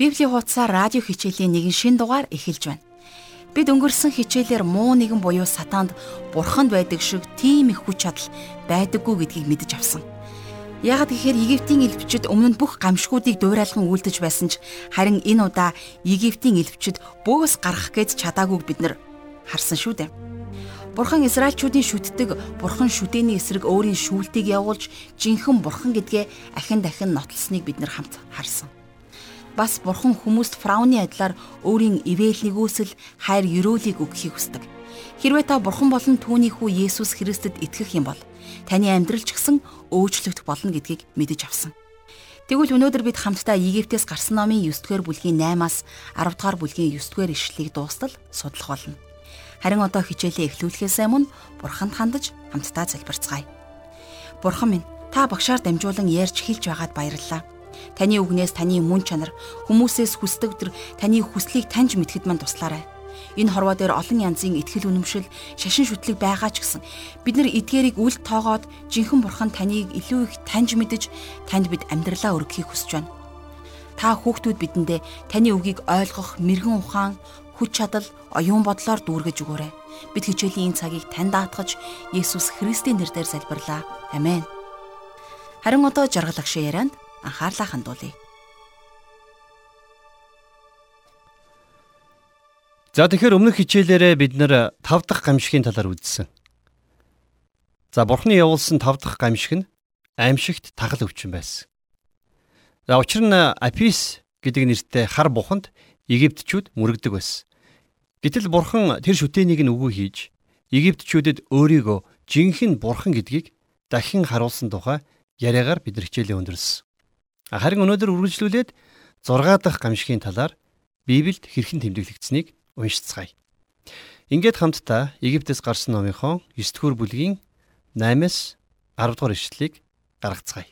Библийн хуудасаар радио хичээлийн нэгэн шин дугаар эхэлж байна. Бид өнгөрсөн хичээлээр муу нэгэн буюу сатаанд бурханд байдаг шиг тийм их хүч чадал байдаггүй гэдгийг мэдэж авсан. Яагад гэхээр Египтийн элбчид өмнө нь бүх гамшгуудыг дуурайлан үлдэж байсан ч харин энэ удаа Египтийн элбчид бөөс гарах гэж чадаагүйг бид нар харсан шүү дээ. Бурхан Израильчүүдийн шүтдэг бурхан шүтээний эсрэг өөрийн шүүлтийг явуулж жинхэнэ бурхан гэдгээ ахин дахин нотлсныг бид нар хамт харсан бас бурхан хүмүүст фрауны адилаар өөрийн ивэл нэгүсэл хайр ерөөлийг өгөхийг хүсдэг. Хэрвээ та бурхан болон түүний хүү Есүс Христэд итгэх юм бол таны амьдрал ч гэсэн өөрчлөгдөх болно гэдгийг мэдэж авсан. Тэгвэл өнөөдөр бид хамтдаа Египтээс гарсан номын 9-р бүлгийн 8-аас 10-р бүлгийн 9-р ишлэлийг дуустал судлах болно. Харин одоо хичээлээ эхлүүлэхээс өмнө бурханд хандаж хамтдаа залбирцгаая. Бурхан минь, та багшаар дамжуулан ярьж хэлж байгаад баярлалаа. Таны үгнээс таны мөн чанар хүмүүсээс хүсдэг төр таны хүслийг таньж мэдхэд мань туслаарай. Энэ хорвоо дээр олон янзын ихтгэл үнэмшил, шашин шүтлэг байгаа ч гэсэн бид нар эдгээрийг үл тоогоод жинхэнэ бурхан таныг илүү их таньж мэдэж танд бид амьдралаа өргөхийг хүсэж байна. Та хүүхдүүд бидэндээ таны үгийг ойлгох мэрэгэн ухаан, хүч чадал, оюун бодлоор дүүргэж өгөөрэй. Бид хичээлийн энэ цагийг танд даатгаж Есүс Христийн нэрээр залбирлаа. Амен. Харин одоо жаргалах шиг ярианд анхаарлаа хандуулъя. За тэгэхээр өмнөх хичээлээрээ бид нэр 5 дахь гамшигын талаар үзсэн. За бурхны явуулсан 5 дахь гамшиг нь аимшигт тагал өвчин байсан. За учир нь Апис гэдэг нэртэй хар буханд Египтчүүд мөрөгдөг байсан. Гэтэл бурхан тэр шүтээнийг нь үгүй хийж Египтчүүдэд өөрийгөө жинхэнэ бурхан гэдгийг дахин харуулсан тухай яриагаар бид хичээлээ өндөрлсөн. Харин өнөөдөр үргэлжлүүлээд 6 дахь гамшигын талаар Библиэд хэрхэн тэмдэглэгдсэнийг уншицгаая. Ингээд хамтдаа Египтээс гарсан номынхон 9 дугаар бүлгийн 8-аас 10 дугаар ишлэлийг гаргацгаая.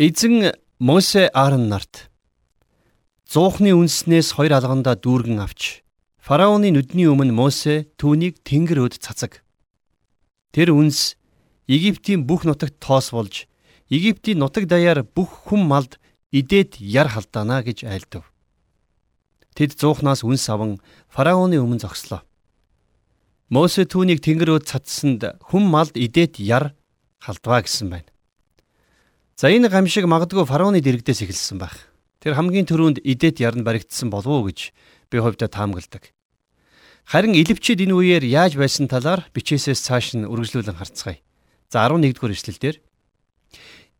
Эзэн Мосе Аарон нарт зуухны үнснээс хоёр алгандаа дүүргэн авч фараоны нүдний өмнө Мосе түүнийг тэнгэр өд цацаг. Тэр үнс Египтийн бүх нутагт тоос болж Египтийн нутаг даяар бүх хүм малд идээд яр халдаана гэж айлдав. Тэд зуухнаас үнс аван фараоны өмнө зогслоо. Мосе түүнийг тэнгэрөө цацсанд хүм малд идээд яр халдваа гэсэн байна. За энэ гамшиг магадгүй фараоны дэрэгдээс эхэлсэн байх. Тэр хамгийн түрүүнд идээд яр нь баригдсан болов уу гэж би хувьдаа таамагладаг. Харин илвчид энэ үеэр яаж байсан талаар бичээсээс цааш нь үргэлжлүүлэн харцгаая. За 11-р эшлэлдэр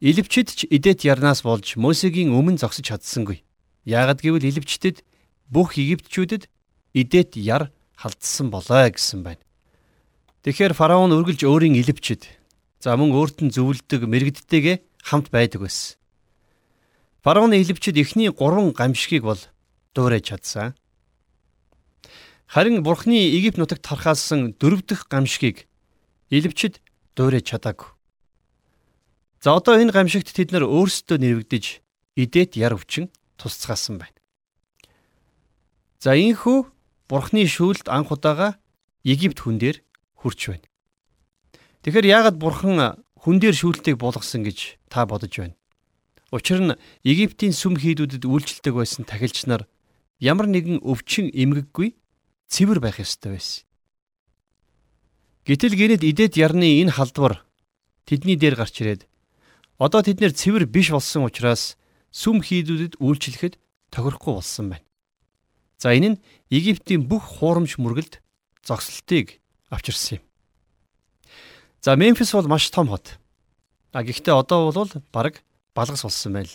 Иливчид ч идет ярнаас болж Мосегийн өмнө зогсож чадсангүй. Яагад гэвэл Иливчдэд бүх Египтчүүдэд идет яр халдсан болоо гэсэн байна. Тэгэхээр фараон үргэлж өөрийн Иливчид за мөн өөрт нь зөвлөдөг мэрэгдтэйгээ хамт байдаг байсан. Фараоны Иливчид эхний 3 гамшигыг бол дуурайж чадсан. Харин Бурхны Египт нутагт тархаасан дөрөв дэх гамшигыг Иливчид дуурайж чадаагүй. За одоо энэ гамшигт тэд нар өөрсдөө нэрвэгдэж идээд яр өвчин тусцгаасан байна. За ийхүү Бурхны шүүлд анх удаага Египт хүн дээр хурч байна. Тэгэхээр яагаад Бурхан хүн дээр шүүлтийг болгосон гэж та бодож байна? Учир нь Египтийн сүм хийдүүдэд үйлчлдэг байсан тахилч нар ямар нэгэн өвчин эмгэггүй цэвэр байх ёстой байсан. Гэтэл гинэд идээд ярны энэ халдвар тэдний дээр гарч ирээд одоо тэд нэр цэвэр биш болсон учраас сүм хийдүүдэд үйлчлэхэд тохирохгүй болсон байна. За энэ нь Египтийн бүх хуурамч мөргөлд зогсолтыг авчирсан юм. За Мемфис бол маш том хот. А гэхдээ одоо бол баг балгас болсон байл.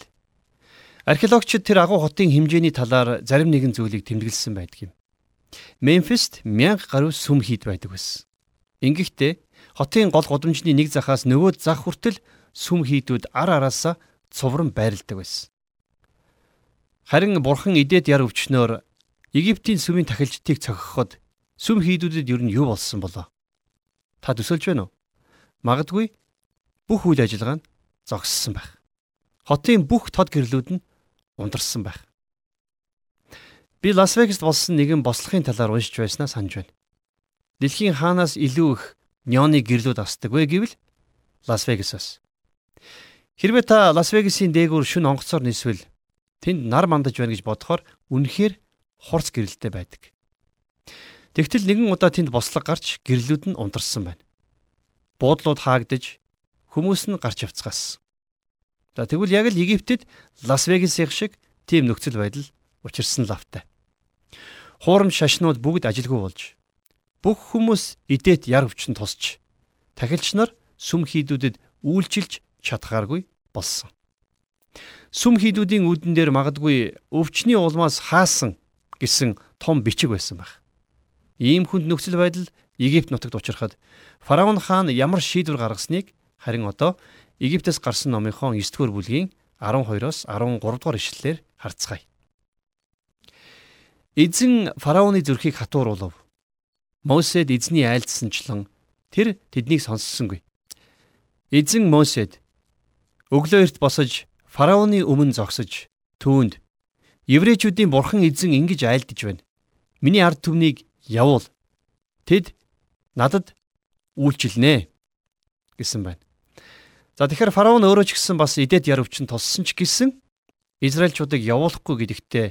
Археологчид тэр агуу хотын хэмжээний талаар зарим нэгэн зүйлийг тэмдэглэсэн байдаг юм. Мемфист 1000 гаруй сүм хийд байдаг байсан. Ингэхдээ хотын гол гудамжны нэг захаас нөгөө зах хүртэл сүм хийдүүд ар араасаа цувран байрладаг байсан. Харин бурхан идээд яр өвчнөөр Египтийн сүмийн тахилчдыг цохиход сүм хийдүүдэд ер нь юу болсон болоо? Та төсөлж байна уу? Магадгүй бүх үйл ажиллагаа нь зогссон байх. Хотын бүх тод гэрлүүд нь ундарсан байх. Би Лас Вегаст болсон нэгэн бослохын талаар уншиж байснаа санаж байна дэлхийн хаанаас илүү их неоны гэрлүүд асдаг вэ гэвэл Лас Вегасаас. Хэрвээ та Лас Вегасын дээгүүр шүн онгоцоор нисвэл тэнд нар мандаж байна гэж бодохоор үнэхээр хурц гэрэлтэй байдаг. Тэгтэл нэгэн удаа тэнд бослог гарч гэрлүүд нь унтарсан байна. Буудлууд хаагдж хүмүүс нь гарч явцгаас. За тэгвэл яг л Египтэд Лас Вегасын шиг тийм нөхцөл байдал учирсан лавтай. Хуурамч шашнууд бүгд ажилгүй болж бүх хүмүүс идээд яр өвчин тусч тахилч нар сүм хийдүүдэд үйлчилж чадхааргүй болсон. Сүм хийдүүдийн үүдэн дээр магадгүй өвчний улмаас хаасан гэсэн том бичиг байсан байх. Ийм хүнд нөхцөл байдал Египт нутагт учрахад фараон хаан ямар шийдвэр гаргасныг харин одоо Египтээс гарсан номынхон 9-р бүлгийн 12-оос 13 дугаар ишлэлээр харцгаая. Эзэн фараоны зүрхийг хатууруулав. Мосед эзний айлдсанчлан тэр тэднийг сонссонгүй. Эзэн Мосед өглөө эрт босож фараоны өмнө зогсож түүнд еврейчүүдийн бурхан эзэн ингэж айлдж байна. Миний ард түмнийг явуул. Тэд надад үйлчилнэ гэсэн байна. За тэгэхээр фараон өөрөө ч гэсэн бас идээд яр өвчин туссан ч гэсэн Израильчуудыг явуулахгүй гэдэгтээ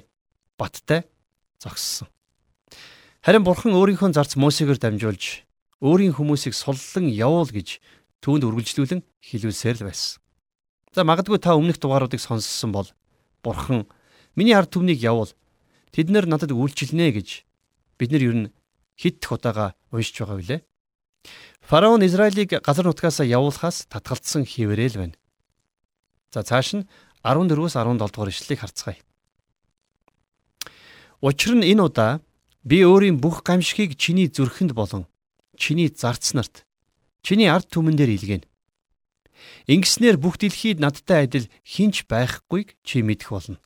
баттай зогссон. Харин бурхан өөрийнхөө зарц Мосегээр дамжуулж өөрийн хүмүүсийг суллан явуул гэж түүнд үргэлжлүүлэн хэлүүлсээр л байсан. За магадгүй та өмнөх дугааруудыг сонссон бол бурхан миний ард түмнийг явуул тэд нар надад үйлчилнэ гэж бид нар ер нь хит удаага уншиж байгаа билээ. Фараон Израилийг газар нутгаас явуулахаас татгалцсан хിവэрэл байна. За цааш нь 14-өөс 17 дугаар ишлэлийг харцгаая. Учир нь энэ удаа би өөрийн бүх гамшигыг чиний зүрхэнд болон чиний зарц нарт чиний ард түмэн дээр илгээнэ. Ингэснээр бүх дэлхийд надтай адил хинч байхгүйг чи мэдэх болно.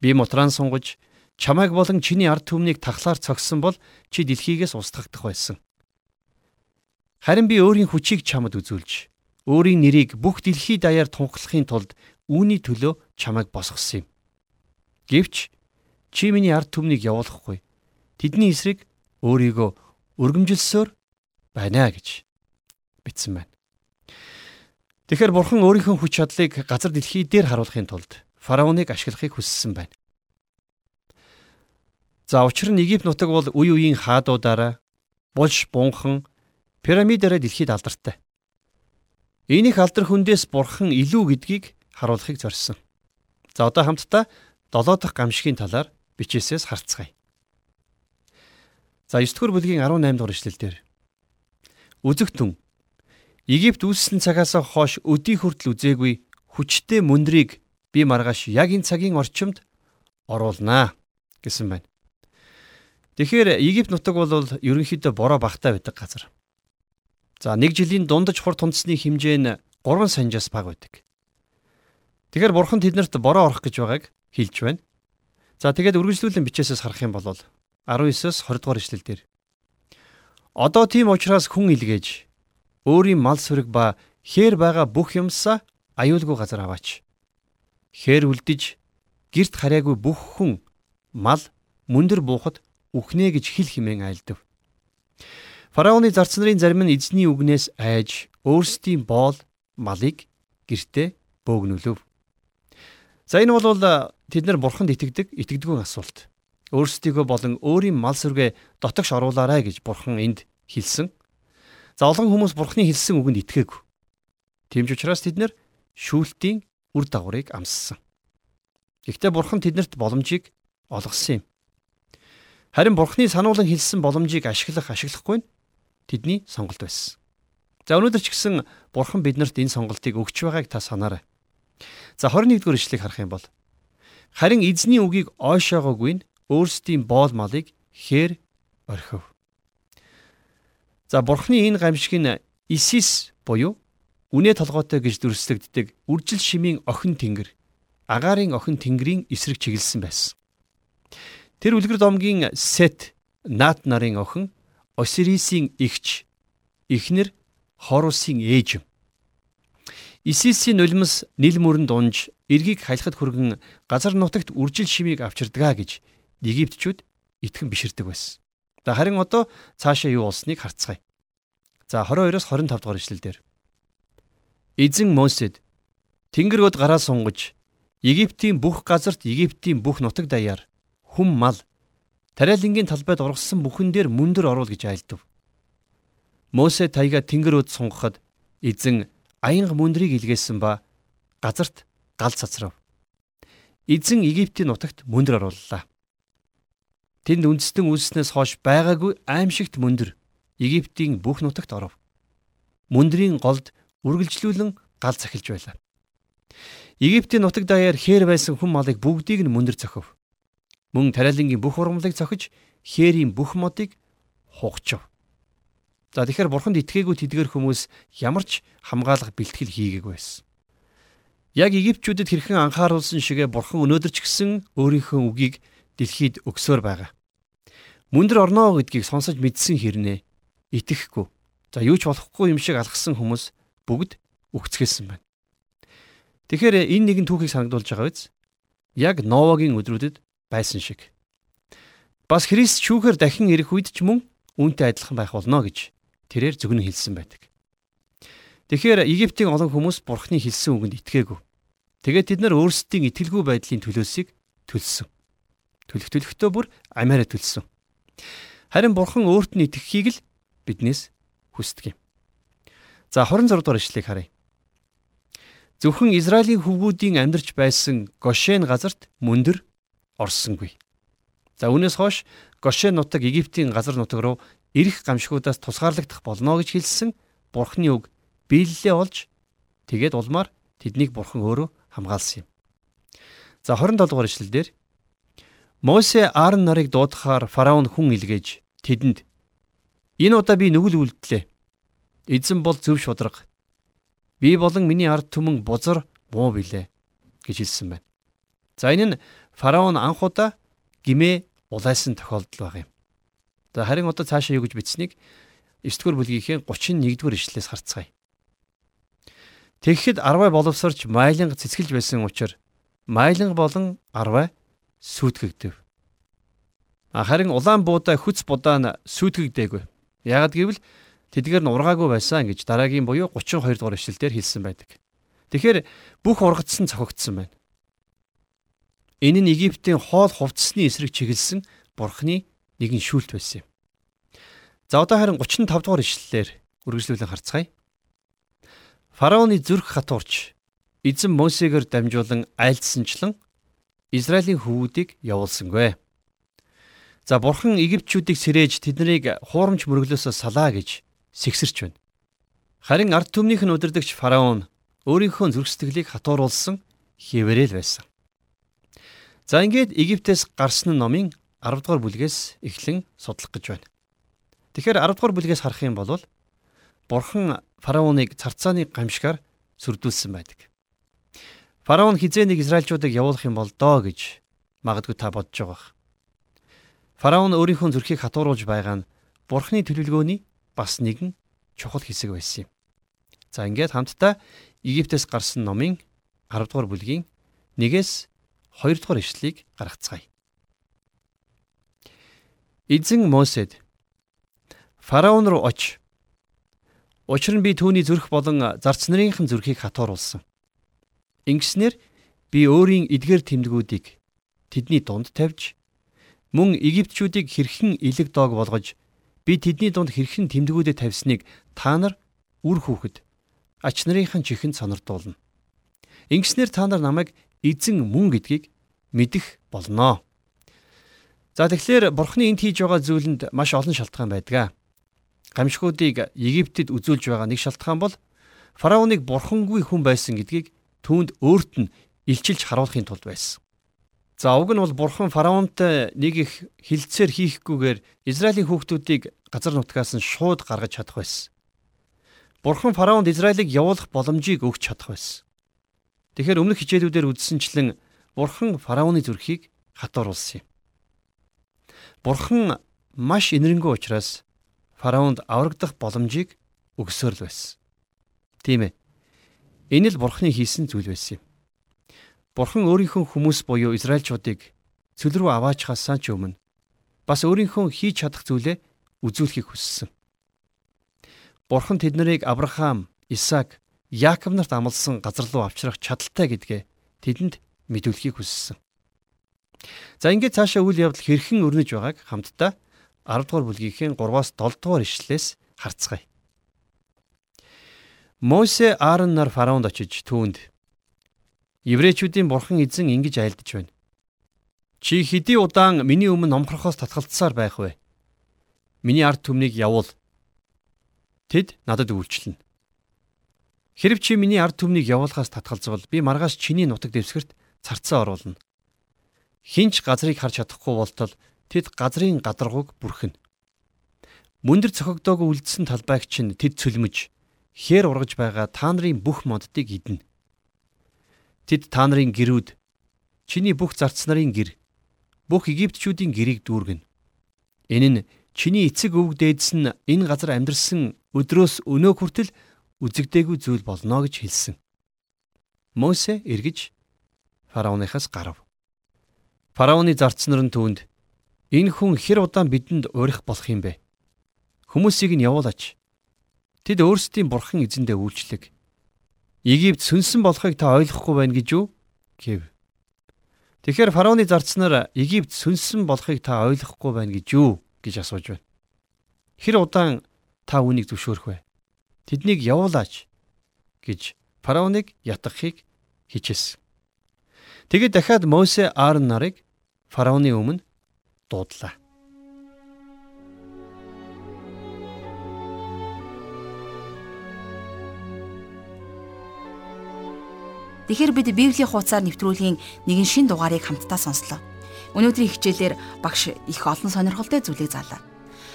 Би мутран сунгаж чамайг болон чиний ард түмнийг тахлаар цогсон бол чи дэлхийгээс устгагдах байсан. Харин би өөрийн хүчийг чамд үзүүлж, өөрийн нэрийг бүх дэлхий даяар тунхлахын тулд үүний төлөө чамайг босгосон юм. Гэвч Чи миний ард түмнийг явуулахгүй. Тэдний эсрэг өөрийгөө өргөмжилсөөр байна гэж бичсэн байна. Тэгэхээр бурхан өөрийнхөө хүч чадлыг газар дэлхий дээр харуулахын тулд фараоныг ашиглахыг хүссэн байна. За учир нь Египт нутаг бол үе үеийн хаадуудаараа булш бунхан пирамидаараа дэлхийд алдартай. Энийг алдар хүндээс бурхан илүү гэдгийг харуулахыг зорьсон. За одоо хамтдаа 7 дахь гамшигын талаар бичээсээс харцгаая. За 9 дугаар бүлгийн 18 дугаар эшлэлдэр Үзэгтэн Египт үүссэн цагаас хойш өдий хүртэл үзээгүй хүчтэй мөндрийг би маргааш яг энэ цагийн орчимд оруулнаа гэсэн байна. Тэгэхээр Египт нутаг бол ерөнхийдөө бороо багтаа байдаг газар. За нэг жилийн дундаж хур тунцны хэмжээ нь 3 санжаас бага байдаг. Тэгэхээр бурхан тэднэрт бороо орох гэж байгааг хэлж байна. За тэгээд үргэлжлүүлэн бичээсээс харах юм бол 19-с 20 дугаар ишлэл дээр Одоо тийм учраас хүн илгээж өөрийн мал сүрэг ба хээр байгаа бүх юмсаа аюулгүй газар аваач. Хээр үлдэж герт хараагүй бүх хүн мал мөндөр буухад үхнэ гэж хэл химэн айлдав. Фараоны зарц нарын зарим нь эзний үгнээс айж өөрсдийн боол малыг гертэ бөөгнөлөв. За энэ бол тэд нар бурханд итгэдэг, итгэдэггүй асуулт. Өөрсдийгөө болон өөрийн мал сүргээ дотогш оруулаарай гэж бурхан энд хэлсэн. За олон хүмүүс бурханы хэлсэн үгэнд итгээгүй. Тэмч учраас тэд нар шүүлтийн үр дагаврыг амссан. Гэхдээ бурхан тэднэрт боломжийг олгосон юм. Харин бурханы сануулan хэлсэн боломжийг ашиглах ашиглахгүй нь тэдний сонголт байсан. За өнөөдөр ч гэсэн бурхан биднэрт энэ сонголтыг өгч байгааг та санаарай. За 21 дугаар ишлэгийг харах юм бол харин эзний үгийг ойшоогоогүй нь өөрсдийн боол малыг хээр орхив. За бурхны энэ гамшиг нь Исис буюу үнэ толгойтой гэж дүрслэгддэг үржил шимийн охин тэнгэр агаарын охин тэнгэрийн эсрэг чиглэсэн байсан. Тэр үлгэр домгийн Сет Нат нарын охин Осирисийн эгч эхнэр Хорусын ээж юм. Исисийн нулимс нил мөрөнд унж эргийг халихад хүргэн газар нутагт үржил шимийг авчирдгаа гэж Египтчүүд итгэн биширдэг байсан. За харин одоо цаашаа юу болсныг харцгаая. За 22-оос 25 дугаар ишлэл дээр. Эзэн Мосед Тэнгэр өд гараа сунгаж Египтийн бүх газарт Египтийн бүх нутаг даяар хүм мал тариалангийн талбайд ургасан бүхэн дээр мөндөр оруул гэж айлдав. Мосе таяга тэнгэр өд сунгахад эзэн аянга мөндрийг илгээсэн ба газарт гал цацрав. Эзэн Египтийн нутагт мөндөр орууллаа. Тэнд үндэстэн үлснээс хойш байгаагүй аимшигт мөндөр Египтийн бүх нутагт оров. Мөндрийн голд үргэлжлүүлэн гал цахилж байлаа. Египтийн нутаг даяар хээр байсан хүн малыг бүгдийг нь мөндөр цохив. Мөн тариалангийн бүх ургамлыг цохиж хээрийн бүх модыг хугачв. За тэгэхээр бурханд итгээгүй тэдгэр хүмүүс ямар ч хамгаалах бэлтгэл хийгээгүй байсан. Яг египтчүүдэд хэрхэн анхааруулсан шигэ бурхан өнөөдөр ч гэсэн өөрийнхөө үгийг дэлхийд өгсөөр байгаа. Мөндөр орноо гэдгийг сонсож мэдсэн хэрнээ итгэхгүй. За юу ч болохгүй юм шиг алгасан хүмүүс бүгд үгцгээсэн байна. Тэгэхээр энэ нэгэн түүхийг санагдуулж байгаа биз? Яг Новагийн өдрүүдэд байсан шиг. Бас Христ шүүхээр дахин ирэх үед ч мөн үүнтэй адилхан байх болно гэж тэрээр зөвгөн хэлсэн байдаг. Тэгэхээр Египтийн олон хүмүүс Бурхны хэлсэн үгэнд итгээгүй. Тэгээд тэд нар өөрсдийн итгэлгүй байдлын төлөөсийг төлсөн. Төлөх төлөختөө бүр амиараа төлсөн. Харин Бурхан өөрт нь итгэхийг л биднээс хүсдэг юм. За 26 дугаар ишлэгийг харъя. Зөвхөн Израилийн хөвгүүдийн амьдарч байсан Гошен газарт мөндөр орсонгүй. За үүнээс хойш Гошен нутаг Египтийн газар нутаг руу ирэх гамшгуудаас тусгаарлагдах болно гэж хэлсэн Бурхны үг биелэлээ олж тэгээд улмаар тэднийг Бурхан өөрөө хамгаалсан юм. За 27 дугаар ишлэлдэр Мосе Аарон нарыг дуудахаар фараон хүн илгээж тэдэнд энэ удаа би нүгэл үлдлээ. Эзэн бол зөв шудраг Би болон миний ард түмэн бузар муу билээ гэж хэлсэн байна. За энэ нь фараон анх удаа гимээ улайсан тохиолдол баг юм. За харин одоо цаашаа юу гэж бичсэнийг 9 дугаар бүлгийнхээ 31 дугаар ишлээс харцгаая. Тэгэхэд арвай боловсрч майланг цэцгэлж байсан учраас майланг болон арвай сүйтгэгдэв. Харин улаан буудаа хүц будаа нь сүйтгэгдээгүй. Ягд гэвэл тэдгээр нь ургаагүй байсан гэж дараагийн буюу 32 дугаар ишлэлдэр хэлсэн байдаг. Тэгэхээр бүх ургацсан цохигдсон байна. Энэ нь Египтийн хоол хувцсны эсрэг чиглэсэн бурхны нэгэн шүүлт байсан юм. За одоо харин 35 дугаар ишлэлээр үргэлжлүүлэн харцгаая. Фараоны зүрх хатуурч эзэн Мосегээр дамжуулан айлдсанчлан Израилийн хөвүүдийг явуулсангүй. За бурхан Египтчүүдийг сэрээж тэднийг хуурамч мөрөглөөсөө салаа гэж сэгсэрч байна. Харин ард түмнийх нь удирдагч фараон өөрийнхөө зүрх сэтгэлийг хатууруулсан хിവэрэл байсан. За ингээд Египтээс гарсан номын 10 дугаар бүлгээс эхлэн судлах гэж байна. Тэгэхээр 10 дугаар бүлгээс харах юм бол Бурхан фараоныг царцааны гамшигар сүрдүүлсэн байдаг. Фараон хизээ нэг израилчуудыг явуулах юм бол доо гэж магадгүй та бодож байгаа. Фараон өөрийнхөө зүрхийг хатууруулж байгаа нь Бурханы төлөвлөгөөний бас нэгэн чухал хэсэг байсан юм. За ингээд хамтдаа Египтээс гарсан номын 10 дугаар бүлгийн 1-ээс 2 дугаар ишлэлийг гаргацгаая. Эзэн Мосед фараон руу оч. Учир нь би түүний зүрх болон зарц нарын зүрхийг хатууруулсан. Ингэснээр би өөрийн эдгээр тэмдгүүдийг тэдний дунд тавьж мөн Египтчүүдийг хэрхэн илэг доог болгож Би тэдний дунд хэрхэн тэмдгүүдэд тавьсныг та нар үр хүүхэд ач нарынхан чихэнд сонирдуулна. Ингэснээр та нар намайг эзэн мөн гэдгийг мэдэх болноо. За тэгэхээр бурхны энд хийж байгаа зүйлэнд маш олон шалтгаан байдаг. Гамшгуудыг Египтэд үзүүлж байгаа нэг шалтгаан бол фараоныг бурхангүй хүн байсан гэдгийг түүнд өөрт нь илчилж харуулахын тулд байсан. За уг нь бол бурхан фараонтой нэг их хилцээр хийхгүйгээр Израилийн хүүхдүүдийг газар нутгаас нь шууд гаргаж чадах байсан. Бурхан фараонд Израилийг явуулах боломжийг өгч чадах байсан. Тэгэхээр өмнөх хичээлүүдээр үздсэнчлэн бурхан фараоны зүрхийг хатууруулсан юм. Бурхан маш инэрэнгуй учраас фараонд аврагдах боломжийг өгсөөр л байсан. Тийм ээ. Энэ л бурханы хийсэн зүйл байсан юм. Бурхан өөрийнхөө хүмүүс буюу Израильчуудыг цөл рүү аваачхаасаа ч өмнө бас өөрийнхөө хийж чадах зүйлээ үзүүлэхийг хүссэн. Бурхан тэднийг Авраам, Исаак, Яаков нарт амласан газар руу авчрах чадaltaй гэдгээ тэдэнд мэдүүлэхийг хүссэн. За ингээд цаашаа үйл явдал хэрхэн өрнөж байгааг хамтдаа 10 дугаар бүлгийнхээ 3-аас 7 дугаар ишлэлээс харцгаая. Мосе Аарон нар фараонд очиж түүнд Еврейчүүдийн бурхан эзэн ингэж айлдж байна. Чи хэдий удаан миний өмнө номхорхоос татгалцсаар байх вэ? Миний ард түмнийг явуул. Тэд надад үйлчлэнэ. Хэрв чи миний ард түмнийг явуулахаас татгалзвал би маргааш чиний нутаг дэвсгэрт царцаа оруулна. Хинч газрыг харж чадахгүй болтол тэд газрын гадаргууг бүрхэнэ. Мөндөр цохогдоогүй үлдсэн талбайг чинь тэд цөлмөж хээр ургаж байгаа та нарын бүх моддыг идэнэ. Тэд та нарын гэрүүд чиний бүх зарц нарын гэр бүх Египтчүүдийн гэрийг дүүргэнэ. Энэ нь чиний эцэг өвөг дээдс нь энэ газар амьдарсан өдрөөс өнөө хүртэл үзэгдээгүй зүйл болно гэж хэлсэн. Мосе эргэж фараоныхаас гарав. Фараоны зарц нар нь түүнд Энэ хүн хэр удаан бидэнд урих болох юм бэ? Хүмүүсийг нь явуулаач. Тэд өөрсдийн бурхан эзэндээ үйлчлэг. Египт сүнсэн болохыг та ойлгохгүй байна гэж юу? гэв. Тэгэхээр фараоны зарцнаар Египт сүнсэн болохыг та ойлгохгүй байна гэж юу гэж асууж байна. Хэр удаан та үүнийг зөвшөөрөх вэ? Тэднийг явуулаач гэж фараоныг ятгахыг хичээсэн. Тэгээд дахиад Мосе Аарон нарыг фараоны өмнө дуудлаа. Тэгэхээр бид Библийн хуудасаар нэвтрүүлгийн нэгэн шин дугаарыг хамтдаа сонслоо. Өнөөдрийн хичээлээр багш их олон сонирхолтой зүйлийг заалаа.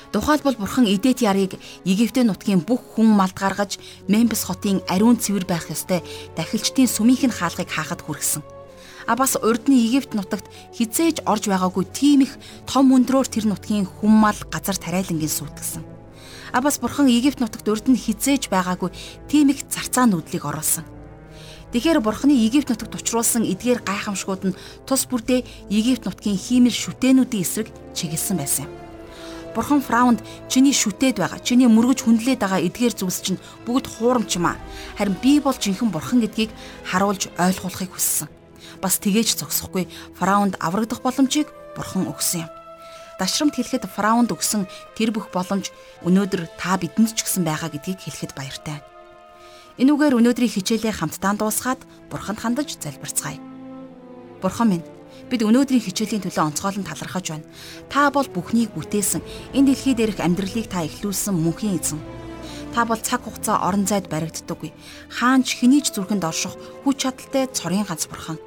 Тухайлбал бурхан Эдэт ярыг Египтийн нутгийн бүх хүн малд гаргаж Мемфис хотын ариун цэвэр байх ёстой дахилчдын сүмийнх нь хаалгыг хаахад хүргэсэн. А бас урдны Египт нутагт хизээж орж байгаагүй тийм их том өндрөөр тэр нутгийн хүммал газар тариалангийн сүйтгэсэн. А бас бурхан Египт нутагт урд нь хизээж байгаагүй тийм их зарцаа нүдлийг оруулсан. Тэгэхээр бурханы Египт нутагт учруулсан эдгээр гайхамшгууд нь тус бүрдээ Египт нутгийн хиймэл шүтэнүүдийн эсрэг чиглэсэн байсан юм. Бурхан Фраунд чиний шүтээд байгаа, чиний мөргөж хүндлээд байгаа эдгээр зүйлс чинь бүгд хуурамч юм аа. Харин би бол жинхэнэ бурхан гэдгийг харуулж ойлгуулахыг хүссэн бас тгээж зогсохгүй фараунд аврагдах боломжийг бурхан өгсөн юм. Дашрамт хэлэхэд фараунд өгсөн тэр бүх боломж өнөөдөр та бидэнд ч гэсэн байгаа гэдгийг хэлэхэд баяртай. Энүүгээр өнөөдрийн хичээлээ хамтдаа дуусгаад бурханд хандаж залбирцгаая. Бурхан минь бид өнөөдрийн хичээлийн төлөө онцгойлон талархаж байна. Та бол бүхнийг бүтээсэн. Энэ дэлхий дээрх амьдралыг та эхлүүлсэн мөнхийн эзэн. Та бол цаг хугацаа орон зайд баригддаггүй. Хаанч хэнийч зүрхэнд орших хүч чадалтай цорын ганц бурхан.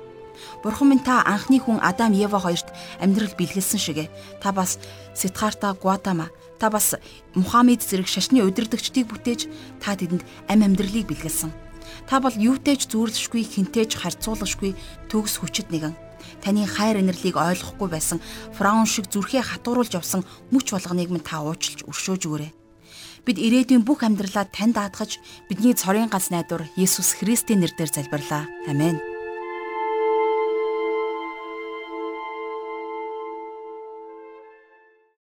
Бурхан минь та анхны хүн Адам Ева хоёрт амьдрал бэлгэлсэн шигэ. Та бас Ситхарта Гуатама, та бас Мухаммед зэрэг шашны удирдагчдыг бүтээж та тэдэнд ам амьдралыг бэлгэлсэн. Та бол юутэйч зүүрлэшгүй, хинтээж харьцуулашгүй төгс хүчит нэгэн. Таны хайр инэрлийг ойлгохгүй байсан фраун шиг зүрхээ хатууруулж явсан мүч болгоныг минь та уучлж өршөөж өгөөрэй. Бид ирээдүйн бүх амьдралаа танд даатгаж бидний цорын ганц найдвар Есүс Христийн нэрээр залбирлаа. Амен.